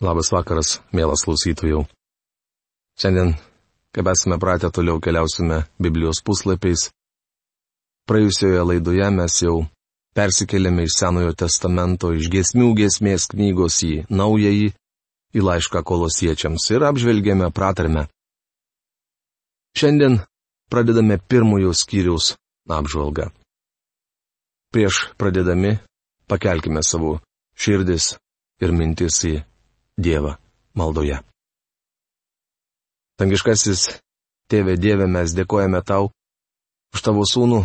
Labas vakaras, mielas klausytojų. Šiandien, kaip esame pratę, toliau keliausime Biblijos puslapiais. Praėjusioje laidoje mes jau persikėlėme iš Senojo testamento, iš giesmių giesmės knygos į naująjį, į laišką kolosiečiams ir apžvelgėme pratarmę. Šiandien pradedame pirmojo skyriaus apžvalgą. Prieš pradedami pakelkime savo širdis ir mintis į Dievą maldoje. Tangiškasis Tėve Dieve, mes dėkojame tau už tavo sūnų,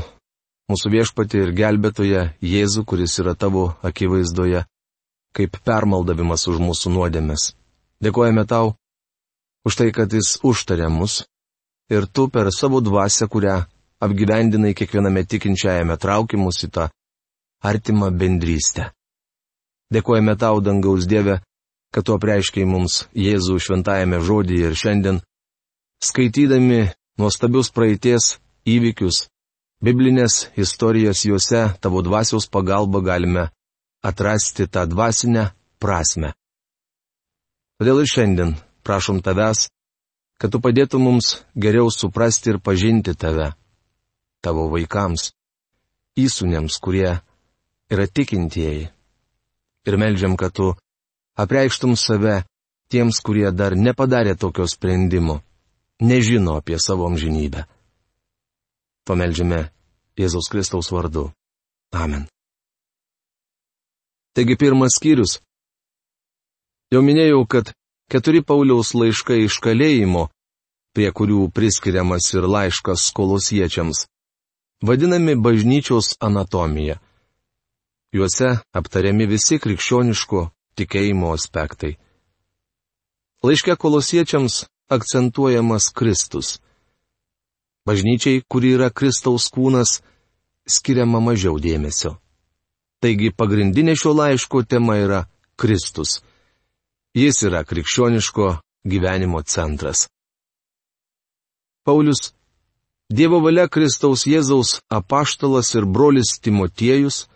mūsų viešpatį ir gelbėtoją Jėzų, kuris yra tavo akivaizdoje, kaip permaldavimas už mūsų nuodėmės. Dėkojame tau už tai, kad jis užtarė mus ir tu per savo dvasę, kurią apgyvendinai kiekviename tikinčiajame traukimus į tą artimą bendrystę. Dėkojame tau, dangaus Dieve, kad tu apreiškiai mums Jėzų šventajame žodyje ir šiandien, skaitydami nuostabius praeities įvykius, biblinės istorijas juose tavo dvasios pagalba galime atrasti tą dvasinę prasme. Todėl ir šiandien prašom tavęs, kad tu padėtum mums geriau suprasti ir pažinti tave, tavo vaikams, įsūniams, kurie yra tikintieji. Ir melžiam, kad tu apreikštum save tiems, kurie dar nepadarė tokio sprendimo, nežino apie savo amžinybę. Pameldžiame Jėzaus Kristaus vardu. Amen. Taigi pirmas skyrius. Jau minėjau, kad keturi Pauliaus laiškai iš kalėjimo, prie kurių priskiriamas ir laiškas kolosiečiams, vadinami bažnyčios anatomija. Juose aptariami visi krikščioniško tikėjimo aspektai. Laiške kolosiečiams akcentuojamas Kristus. Bažnyčiai, kuri yra Kristaus kūnas, skiriama mažiau dėmesio. Taigi pagrindinė šio laiško tema yra Kristus. Jis yra krikščioniško gyvenimo centras. Paulius Dievo valia Kristaus Jėzaus apaštalas ir brolis Timotiejus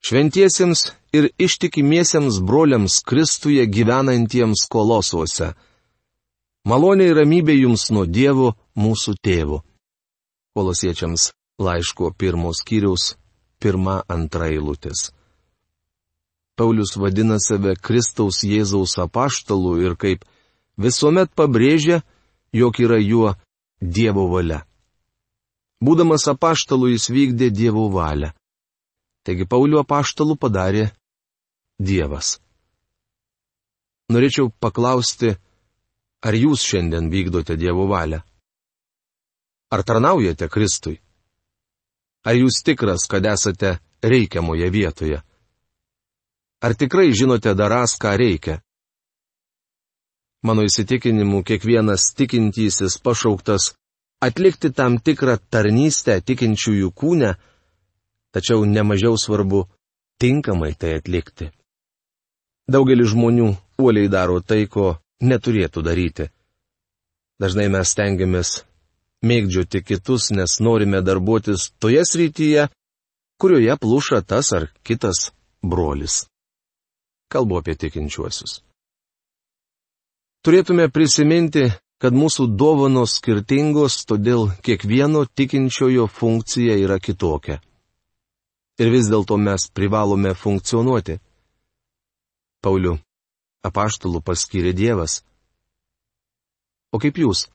Šventiesiems ir ištikimiesiems broliams Kristuje gyvenantiems kolosuose. Malonė ir ramybė jums nuo Dievo mūsų tėvų. Kolosiečiams laiško pirmos skyriaus pirma antra eilutės. Paulius vadina save Kristaus Jėzaus apaštalu ir kaip visuomet pabrėžia, jog yra juo Dievo valia. Būdamas apaštalu jis vykdė Dievo valią. Taigi Paulių apaštalų padarė Dievas. Norėčiau paklausti, ar jūs šiandien vykdote Dievo valią? Ar tarnaujate Kristui? Ar jūs tikras, kad esate reikiamoje vietoje? Ar tikrai žinote daras, ką reikia? Mano įsitikinimu, kiekvienas tikintysis pašauktas atlikti tam tikrą tarnystę tikinčiųjų kūne, tačiau nemažiau svarbu tinkamai tai atlikti. Daugelis žmonių uoliai daro tai, ko neturėtų daryti. Dažnai mes stengiamės mėgdžioti kitus, nes norime darbuotis toje srityje, kurioje pluša tas ar kitas brolis. Kalbu apie tikinčiuosius. Turėtume prisiminti, kad mūsų dovanos skirtingos, todėl kiekvieno tikinčiojo funkcija yra kitokia ir vis dėlto mes privalome funkcionuoti. Paulių, apaštalų paskyrė Dievas. O kaip jūs?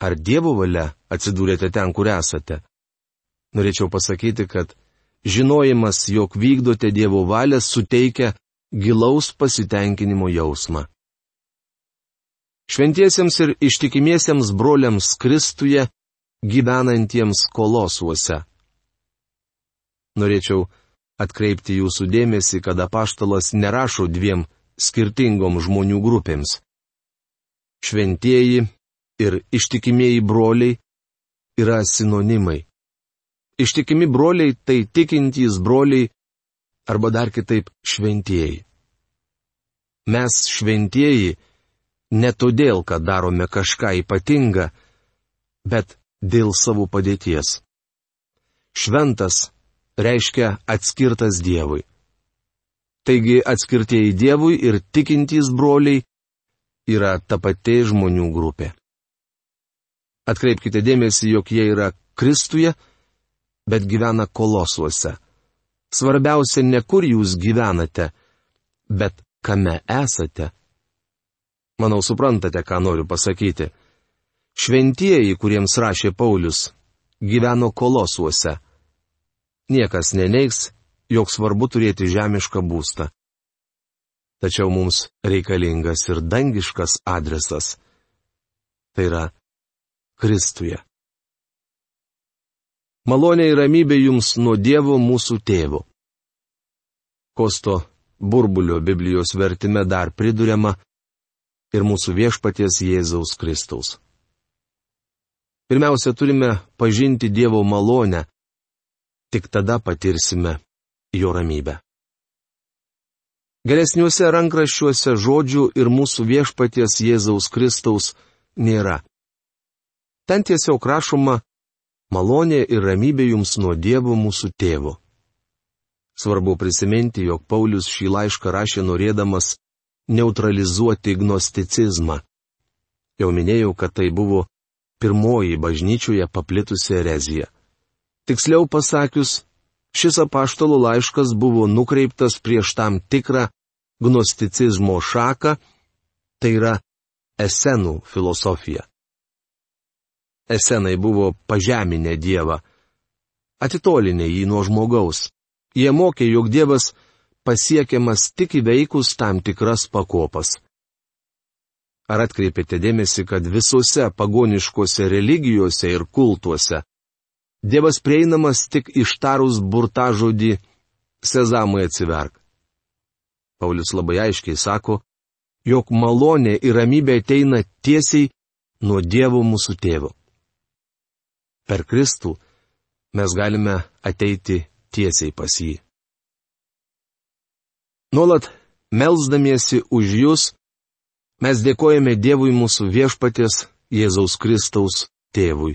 Ar Dievo valia atsidūrėte ten, kur esate? Norėčiau pasakyti, kad žinojimas, jog vykdote Dievo valią, suteikia gilaus pasitenkinimo jausmą. Šventiesiems ir ištikimiesiems broliams Kristuje, gyvenantiems kolosuose norėčiau atkreipti jūsų dėmesį, kad apaštalas nerašo dviem skirtingom žmonių grupėms. Šventieji ir ištikimieji broliai yra sinonimai. Ištikimi broliai tai tikintys broliai arba dar kitaip šventieji. Mes šventieji ne todėl, kad darome kažką ypatingą, bet dėl savo padėties. Šventas reiškia atskirtas Dievui. Taigi atskirtieji Dievui ir tikintys broliai yra ta pati žmonių grupė. Atkreipkite dėmesį, jog jie yra Kristuje, bet gyvena kolosuose. Svarbiausia ne kur jūs gyvenate, bet kame esate. Manau, suprantate, ką noriu pasakyti. Šventieji, kuriems rašė Paulius, gyveno kolosuose. Niekas neneiks, jog svarbu turėti žemišką būstą. Tačiau mums reikalingas ir dangiškas adresas. Tai yra Kristuje. Malonė ir ramybė jums nuo Dievo mūsų tėvo. Kosto burbulio Biblijos vertime dar priduriama ir mūsų viešpaties Jėzaus Kristaus. Pirmiausia, turime pažinti Dievo malonę, tik tada patirsime jo ramybę. Geresniuose rankraščiuose žodžių ir mūsų viešpaties Jėzaus Kristaus nėra. Ten tiesiog rašoma malonė ir ramybė jums nuo Dievo mūsų tėvo. Svarbu prisiminti, jog Paulius šį laišką rašė norėdamas neutralizuoti gnosticizmą. Jau minėjau, kad tai buvo pirmoji bažnyčioje paplitusi erezija. Tiksliau pasakius, šis apaštalų laiškas buvo nukreiptas prieš tam tikrą gnosticizmo šaką, tai yra esenų filosofiją. Esenai buvo pažeminę Dievą, atitolinę jį nuo žmogaus. Jie mokė, jog Dievas pasiekiamas tik įveikus tam tikras pakopas. Ar atkreipėte dėmesį, kad visose pagoniškose religijose ir kultuose Dievas prieinamas tik ištarus burta žodį Sezamui atsiverk. Paulius labai aiškiai sako, jog malonė ir ramybė ateina tiesiai nuo Dievo mūsų tėvo. Per Kristų mes galime ateiti tiesiai pas jį. Nuolat melzdamiesi už jūs, mes dėkojame Dievui mūsų viešpatės Jėzaus Kristaus tėvui.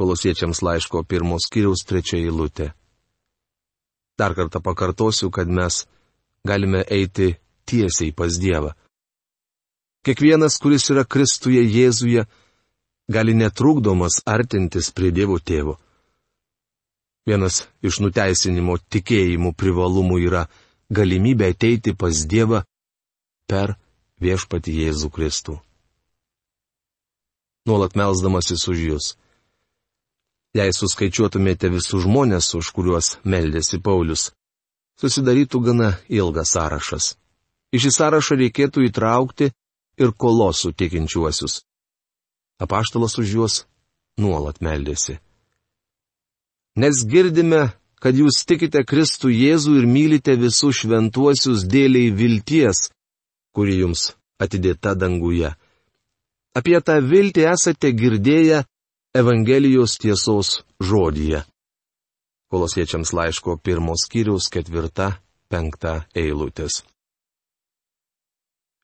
Kolosiečiams laiško pirmos kiriaus trečia eilutė. Dar kartą pakartosiu, kad mes galime eiti tiesiai pas Dievą. Kiekvienas, kuris yra Kristuje Jėzuje, gali netrukdomas artintis prie Dievo tėvo. Vienas iš nuteisinimo tikėjimų privalumų yra galimybė ateiti pas Dievą per viešpati Jėzų Kristų. Nuolat melzdamasis už jūs. Jei suskaičiuotumėte visus žmonės, už kuriuos meldėsi Paulius, susidarytų gana ilgas sąrašas. Į šį sąrašą reikėtų įtraukti ir kolosų tikinčiuosius apaštalas už juos nuolat meldėsi. Nes girdime, kad jūs tikite Kristų Jėzų ir mylite visus šventuosius dėliai vilties, kuri jums atidėta danguje. Apie tą viltį esate girdėję Evangelijos tiesos žodyje. Kolosiečiams laiško pirmos skyriaus ketvirta, penkta eilutės.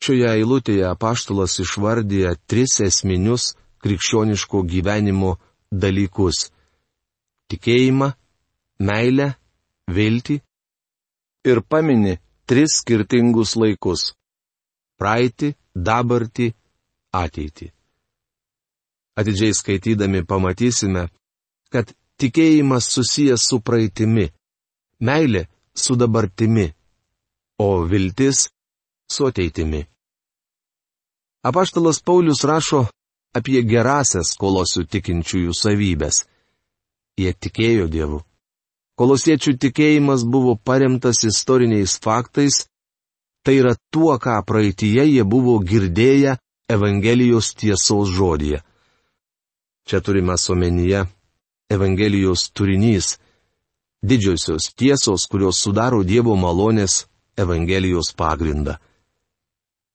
Šioje eilutėje apaštalas išvardyja tris esminius krikščioniško gyvenimo dalykus - tikėjimą, meilę, viltį ir pamini tris skirtingus laikus - praeitį, dabartį, ateitį. Atidžiai skaitydami pamatysime, kad tikėjimas susijęs su praeitimi, meilė su dabartimi, o viltis su ateitimi. Apaštalas Paulius rašo apie gerasias kolosių tikinčiųjų savybės. Jie tikėjo Dievu. Kolosiečių tikėjimas buvo paremtas istoriniais faktais, tai yra tuo, ką praeitie jie buvo girdėję Evangelijos tiesos žodėje. Čia turime omenyje Evangelijos turinys - didžiosios tiesos, kurios sudaro Dievo malonės Evangelijos pagrindą.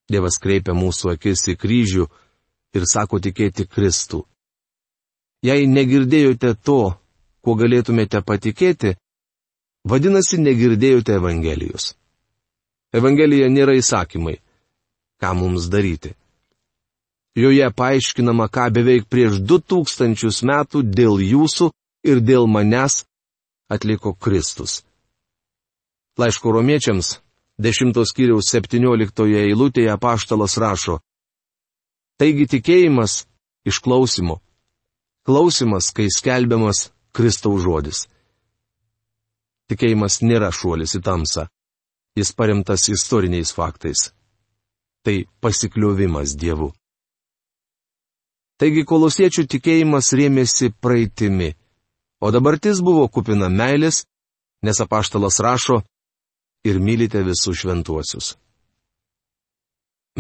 Dievas kreipia mūsų akis į kryžių, ir sako tikėti Kristų. Jei negirdėjote to, kuo galėtumėte patikėti, vadinasi negirdėjote Evangelijos. Evangelija nėra įsakymai. Ką mums daryti? Joje paaiškinama, ką beveik prieš du tūkstančius metų dėl jūsų ir dėl manęs atliko Kristus. Laiško romiečiams, 10 skyriaus 17 eilutėje apaštalas rašo. Taigi tikėjimas iš klausimo. Klausimas, kai skelbiamas Kristaus žodis. Tikėjimas nėra šuolis į tamsą. Jis paremtas istoriniais faktais. Tai pasikliovimas Dievu. Taigi kolosiečių tikėjimas rėmėsi praeitimi, o dabartis buvo kupina meilės, nes apaštalas rašo, ir mylite visus šventuosius.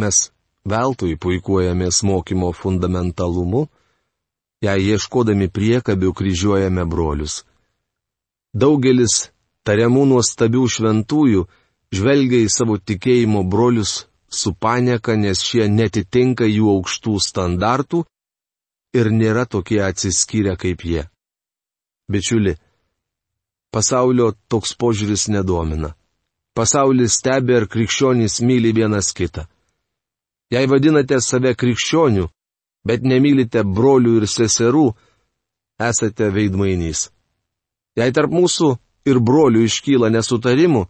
Mes veltui puikuojamės mokymo fundamentalumu, jei ieškodami priekabių kryžiuojame brolius. Daugelis tariamų nuostabių šventųjų žvelgia į savo tikėjimo brolius su panieka, nes šie netitinka jų aukštų standartų ir nėra tokie atsiskyrę kaip jie. Bičiuli, pasaulio toks požiūris nedomina. Pasaulis stebi, ar krikščionys myli vienas kitą. Jei vadinate save krikščionių, bet nemylite brolių ir seserų, esate veidmainys. Jei tarp mūsų ir brolių iškyla nesutarimų,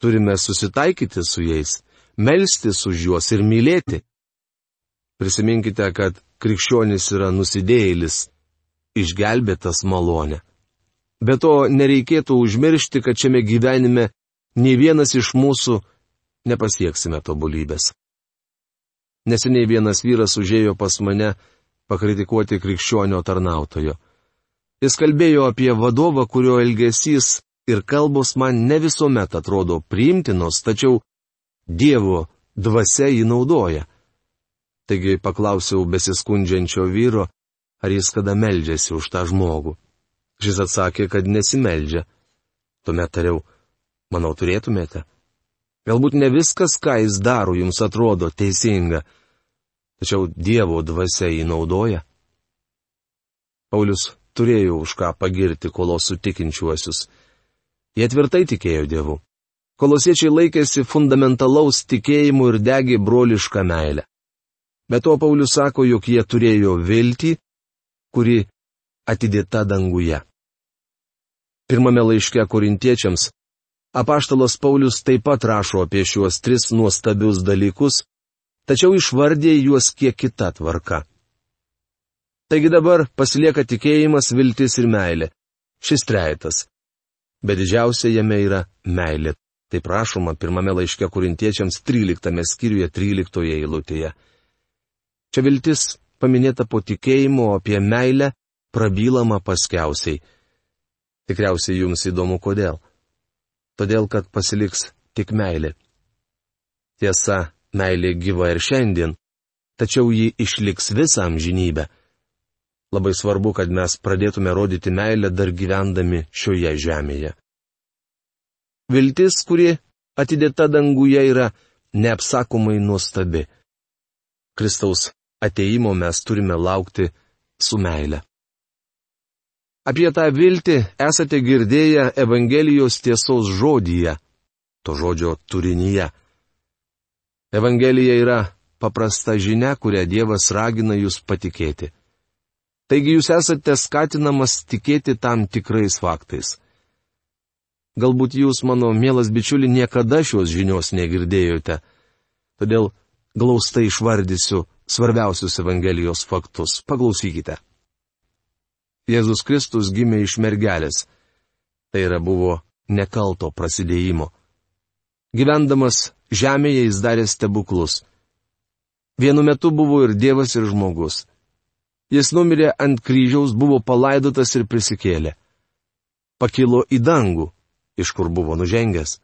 turime susitaikyti su jais, melstis už juos ir mylėti. Prisiminkite, kad krikščionis yra nusidėjėlis, išgelbėtas malonė. Be to nereikėtų užmiršti, kad šiame gyvenime nei vienas iš mūsų nepasieksime tobulybės. Neseniai vienas vyras užėjo pas mane pakritikuoti krikščionio tarnautojo. Jis kalbėjo apie vadovą, kurio elgesys ir kalbos man ne visuomet atrodo priimtinos, tačiau Dievo dvasia jį naudoja. Taigi paklausiau besiskundžiančio vyro, ar jis kada meldžiasi už tą žmogų. Šis atsakė, kad nesimeldžia. Tuomet tariau, Manau, turėtumėte. Galbūt ne viskas, ką jis daro, jums atrodo teisinga, tačiau Dievo dvasia jį naudoja. Paulius turėjo už ką pagirti kolosų tikinčiuosius. Jie tvirtai tikėjo Dievu. Kolosiečiai laikėsi fundamentalaus tikėjimu ir degė brolišką meilę. Be to Paulius sako, jog jie turėjo viltį, kuri atidėta danguje. Pirmame laiške korintiečiams Apaštalas Paulius taip pat rašo apie šiuos tris nuostabius dalykus, tačiau išvardė juos kiek kita tvarka. Taigi dabar pasilieka tikėjimas, viltis ir meilė. Šis trejetas. Bet didžiausia jame yra meilė. Tai prašoma pirmame laiške kurintiečiams 13 skyriuje 13 eilutėje. Čia viltis paminėta po tikėjimo apie meilę, prabylama paskiausiai. Tikriausiai jums įdomu kodėl todėl kad pasiliks tik meilė. Tiesa, meilė gyva ir šiandien, tačiau ji išliks visą amžinybę. Labai svarbu, kad mes pradėtume rodyti meilę dar gyvendami šioje žemėje. Viltis, kuri atidėta danguje, yra neapsakomai nuostabi. Kristaus ateimo mes turime laukti su meile. Apie tą viltį esate girdėję Evangelijos tiesos žodyje, to žodžio turinyje. Evangelija yra paprasta žinia, kurią Dievas ragina jūs patikėti. Taigi jūs esate skatinamas tikėti tam tikrais faktais. Galbūt jūs, mano mielas bičiuli, niekada šios žinios negirdėjote. Todėl glaustai išvardysiu svarbiausius Evangelijos faktus. Paklausykite. Jėzus Kristus gimė iš mergelės. Tai yra buvo nekalto prasidėjimo. Gyvendamas žemėje jis darė stebuklus. Vienu metu buvo ir Dievas, ir žmogus. Jis numirė ant kryžiaus, buvo palaidotas ir prisikėlė. Pakilo į dangų, iš kur buvo nužengęs.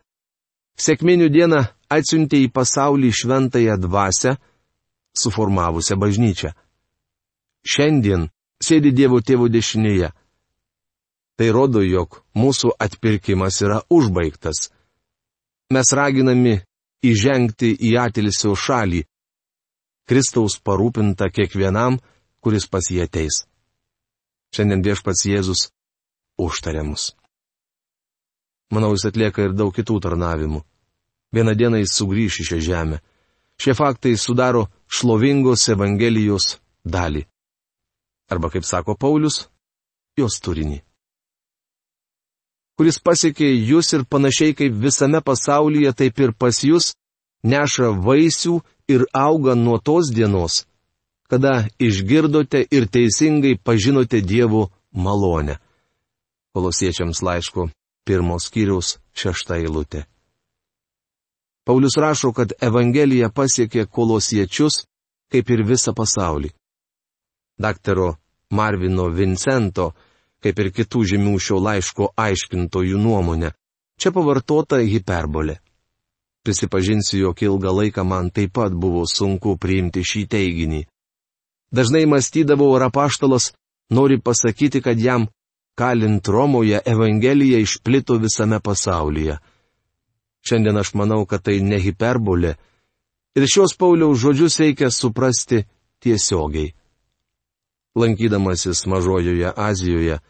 Sėkminių dieną atsiuntė į pasaulį šventąją dvasę, suformavusią bažnyčią. Šiandien sėdi Dievo tėvo dešinėje. Tai rodo, jog mūsų atpirkimas yra užbaigtas. Mes raginami įžengti į atilsio šalį. Kristaus parūpinta kiekvienam, kuris pas jį ateis. Šiandien viešpats Jėzus užtariamus. Manau, jis atlieka ir daug kitų tarnavimų. Vieną dieną jis sugrįš į šią žemę. Šie faktai sudaro šlovingos Evangelijos dalį arba kaip sako Paulius, jos turinį. kuris pasiekė jūs ir panašiai kaip visame pasaulyje, taip ir pas jūs, neša vaisių ir auga nuo tos dienos, kada išgirdote ir teisingai pažinote Dievo malonę. Kolosiečiams laiško pirmos skyriaus šešta eilutė. Paulius rašo, kad Evangelija pasiekė kolosiečius, kaip ir visą pasaulį. Daktaro Marvino Vincento kaip ir kitų žymių šio laiško aiškintojų nuomonė. Čia pavartota hiperbolė. Prisipažinsiu, jog ilgą laiką man taip pat buvo sunku priimti šį teiginį. Dažnai mąstydavau, ar apaštalas nori pasakyti, kad jam, kalint Romoje, Evangelija išplito visame pasaulyje. Šiandien aš manau, kad tai ne hiperbolė. Ir šios Pauliaus žodžius reikia suprasti tiesiogiai. Lankydamasis Mažojoje Azijoje,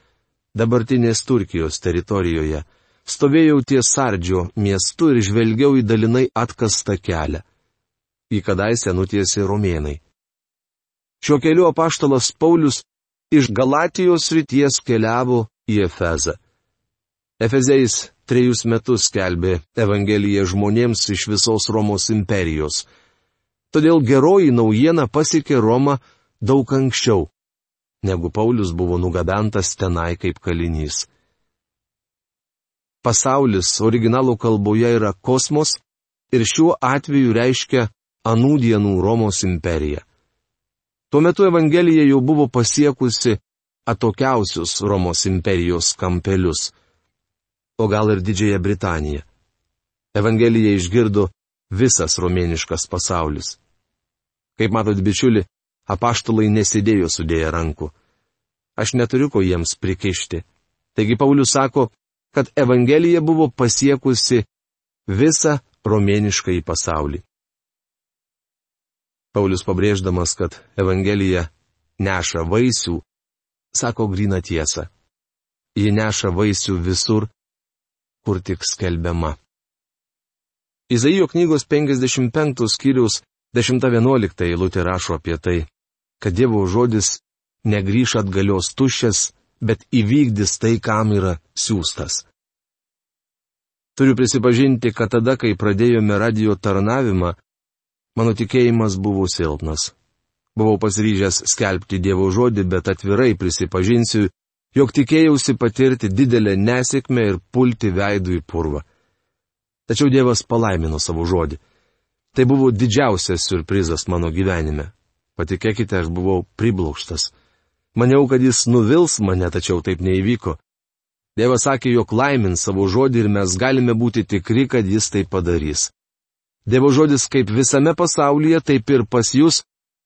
dabartinės Turkijos teritorijoje, stovėjau ties Sardžio miestu ir žvelgiau į dalinai atkastą kelią. Į kadaise nutiesi romėnai. Šiuo keliu apaštalas Paulius iš Galatijos ryties keliavo į Efezą. Efezėjais trejus metus skelbė Evangeliją žmonėms iš visos Romos imperijos. Todėl geroji naujiena pasiekė Romą daug anksčiau negu Paulius buvo nugabentas tenai kaip kalinys. Pasaulis originalų kalboje yra kosmos ir šiuo atveju reiškia anų dienų Romos imperiją. Tuo metu Evangelija jau buvo pasiekusi atokiausius Romos imperijos kampelius, o gal ir Didžiąją Britaniją. Evangeliją išgirdo visas romėniškas pasaulis. Kaip matot, bičiuli, apaštalai nesidėjo sudėję rankų. Aš neturiu ko jiems prikišti. Taigi Paulius sako, kad Evangelija buvo pasiekusi visą romėnišką į pasaulį. Paulius pabrėždamas, kad Evangelija neša vaisių, sako grina tiesą. Ji neša vaisių visur, kur tik skelbiama. Izaijo knygos 55 skyrius 10-11 eilutė rašo apie tai kad Dievo žodis negryž atgalios tuščias, bet įvykdys tai, kam yra siūstas. Turiu prisipažinti, kad tada, kai pradėjome radio tarnavimą, mano tikėjimas buvo silpnas. Buvau pasiryžęs skelbti Dievo žodį, bet atvirai prisipažinsiu, jog tikėjausi patirti didelę nesėkmę ir pulti veidų į purvą. Tačiau Dievas palaimino savo žodį. Tai buvo didžiausias surprizas mano gyvenime. Patikėkite, aš buvau priblokštas. Maniau, kad jis nuvils mane, tačiau taip neįvyko. Dievas sakė, jog laimins savo žodį ir mes galime būti tikri, kad jis tai padarys. Dievo žodis kaip visame pasaulyje, taip ir pas jūs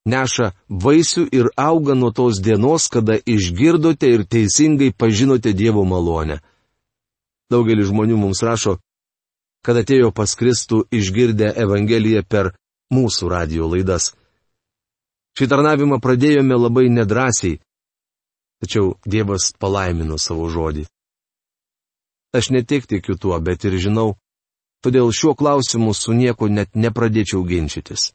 neša vaisių ir auga nuo tos dienos, kada išgirdote ir teisingai pažinote Dievo malonę. Daugelis žmonių mums rašo, kad atėjo pas Kristų išgirdę Evangeliją per mūsų radio laidas. Šį tarnavimą pradėjome labai nedrasiai, tačiau Dievas palaimino savo žodį. Aš ne tik tikiu tuo, bet ir žinau, todėl šiuo klausimu su nieko net nepradėčiau ginčytis.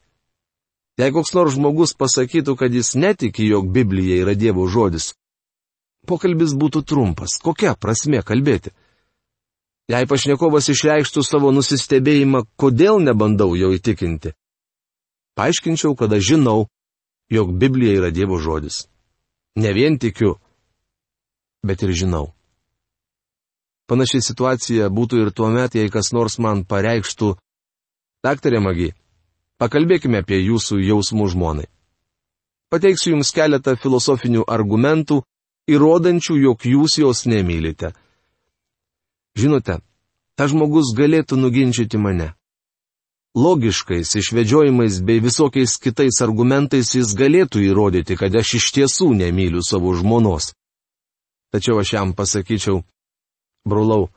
Jei koks nors žmogus pasakytų, kad jis netiki, jog Biblija yra Dievo žodis, pokalbis būtų trumpas, kokia prasme kalbėti. Jei pašnekovas išreikštų savo nusistebėjimą, kodėl nebandau jo įtikinti, paaiškinčiau, kad aš žinau, jog Biblija yra Dievo žodis. Ne vien tikiu, bet ir žinau. Panaši situacija būtų ir tuo met, jei kas nors man pareikštų, daktarė Magi, pakalbėkime apie jūsų jausmų žmonai. Pateiksiu jums keletą filosofinių argumentų, įrodančių, jog jūs jos nemylite. Žinote, ta žmogus galėtų nuginčyti mane logiškais išvedžiojimais bei visokiais kitais argumentais jis galėtų įrodyti, kad aš iš tiesų nemyliu savo žmonos. Tačiau aš jam pasakyčiau, brolau,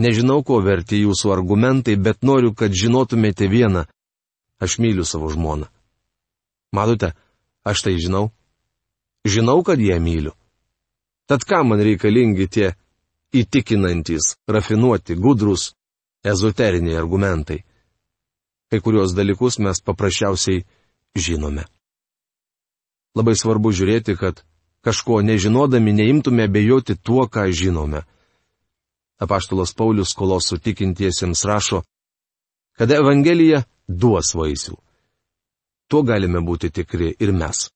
nežinau, ko verti jūsų argumentai, bet noriu, kad žinotumėte vieną - aš myliu savo žmoną. Matote, aš tai žinau. Žinau, kad ją myliu. Tad kam man reikalingi tie įtikinantis, rafinuoti, gudrus, ezoteriniai argumentai? Kai kurios dalykus mes paprasčiausiai žinome. Labai svarbu žiūrėti, kad kažko nežinodami neimtume bejoti tuo, ką žinome. Apaštalos Paulius kolosų tikintiesiems rašo, kad Evangelija duos vaisių. Tuo galime būti tikri ir mes.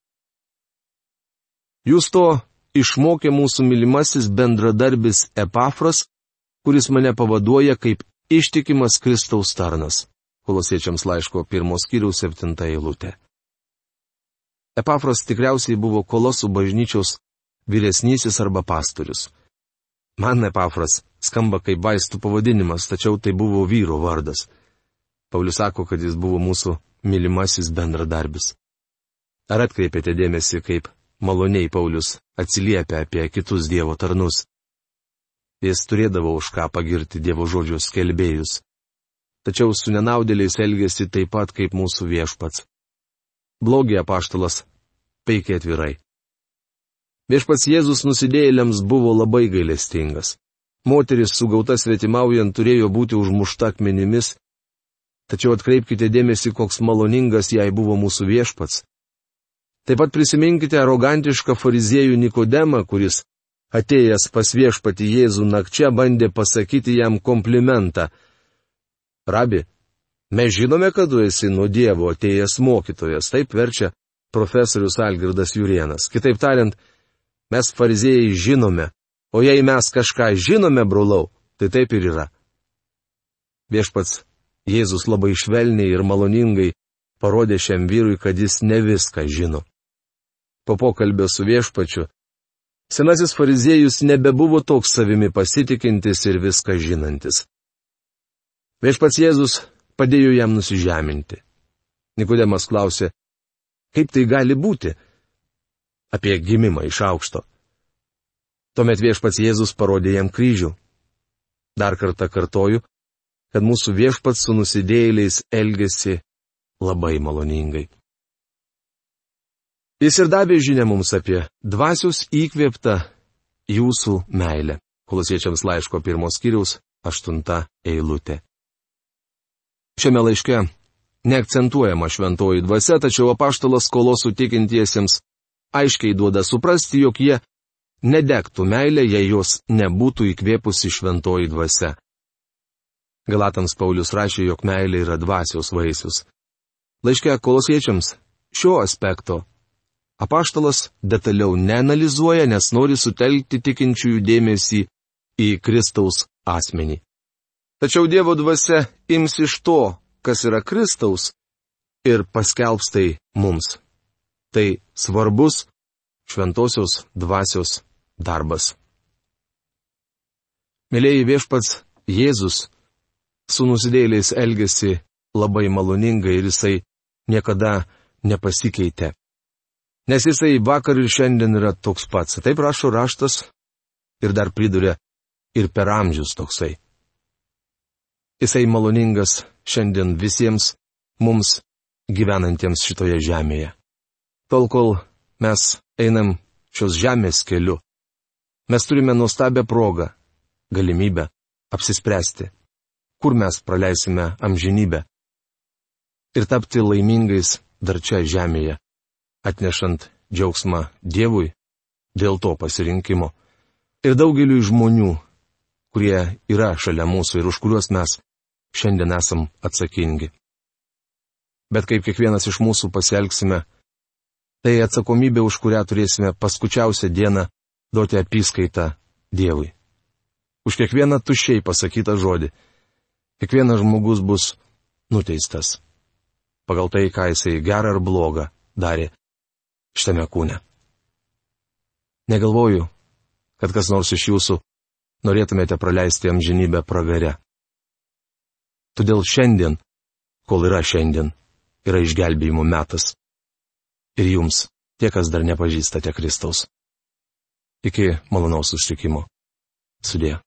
Jūs to išmokė mūsų mylimasis bendradarbis Epafras, kuris mane pavaduoja kaip ištikimas Kristaus tarnas. Kolosiečiams laiško pirmos kiriaus septinta eilutė. Epafras tikriausiai buvo kolosų bažnyčios vyresnysis arba pastorius. Man Epafras skamba kaip vaistų pavadinimas, tačiau tai buvo vyro vardas. Paulius sako, kad jis buvo mūsų mylimasis bendradarbis. Ar atkreipėte dėmesį, kaip maloniai Paulius atsiliepia apie kitus Dievo tarnus? Jis turėdavo už ką pagirti Dievo žodžio skelbėjus. Tačiau su nenaudėliais elgėsi taip pat kaip mūsų viešpats. Blogį apaštalas peikia atvirai. Viešpats Jėzus nusidėjėliams buvo labai gailestingas. Moteris sugauta svetimaujant turėjo būti užmušta akmenimis Tačiau atkreipkite dėmesį, koks maloningas jai buvo mūsų viešpats. Taip pat prisiminkite arogantišką fariziejų Nikodemą, kuris, atėjęs pas viešpati Jėzų nakčia, bandė pasakyti jam komplimentą. Rabi, mes žinome, kad tu esi nuo Dievo atėjęs mokytojas, taip verčia profesorius Algirdas Jurienas. Kitaip tariant, mes fariziejai žinome, o jei mes kažką žinome, brolau, tai taip ir yra. Viešpats Jėzus labai švelniai ir maloningai parodė šiam vyrui, kad jis ne viską žino. Po pokalbio su viešpačiu, senasis fariziejus nebebuvo toks savimi pasitikintis ir viską žinantis. Viešpats Jėzus padėjo jam nusižeminti. Nikodemas klausė, kaip tai gali būti? Apie gimimą iš aukšto. Tuomet viešpats Jėzus parodė jam kryžių. Dar kartą kartoju, kad mūsų viešpats su nusidėjėliais elgesi labai maloningai. Jis ir davė žinę mums apie dvasius įkvėptą jūsų meilę. Kolosiečiams laiško pirmos kiriaus aštunta eilutė. Šiame laiške neakcentuojama šventoji dvasia, tačiau apaštalas kolosų tikintiesiems aiškiai duoda suprasti, jog jie nedegtų meilę, jei jos nebūtų įkvėpusi šventoji dvasia. Galatams Paulius rašė, jog meilė yra dvasios vaisius. Laiške kolosiečiams šio aspekto apaštalas detaliau neanalizuoja, nes nori sutelkti tikinčiųjų dėmesį į Kristaus asmenį. Tačiau Dievo dvasia ims iš to, kas yra Kristaus, ir paskelbs tai mums. Tai svarbus šventosios dvasios darbas. Mėlėjai viešpats Jėzus su nusidėliais elgesi labai maloningai ir jisai niekada nepasikeitė. Nes jisai vakar ir šiandien yra toks pats. Taip rašo raštas ir dar priduria ir per amžius toksai. Jisai maloningas šiandien visiems mums gyvenantiems šitoje žemėje. Tol kol mes einam šios žemės keliu, mes turime nuostabią progą, galimybę apsispręsti kur mes praleisime amžinybę. Ir tapti laimingais dar čia žemėje, atnešant džiaugsmą Dievui dėl to pasirinkimo. Ir daugeliu žmonių, kurie yra šalia mūsų ir už kuriuos mes šiandien esam atsakingi. Bet kaip kiekvienas iš mūsų pasielgsime, tai atsakomybė, už kurią turėsime paskučiausią dieną duoti apyskaitą Dievui. Už kiekvieną tušiai pasakytą žodį Kiekvienas žmogus bus nuteistas pagal tai, ką jisai gerą ar blogą darė šitame kūne. Negalvoju, kad kas nors iš jūsų norėtumėte praleisti amžinybę pragare. Todėl šiandien, kol yra šiandien, yra išgelbėjimo metas. Ir jums, tie, kas dar nepažįstate Kristaus. Iki malonaus susitikimo. Sudė.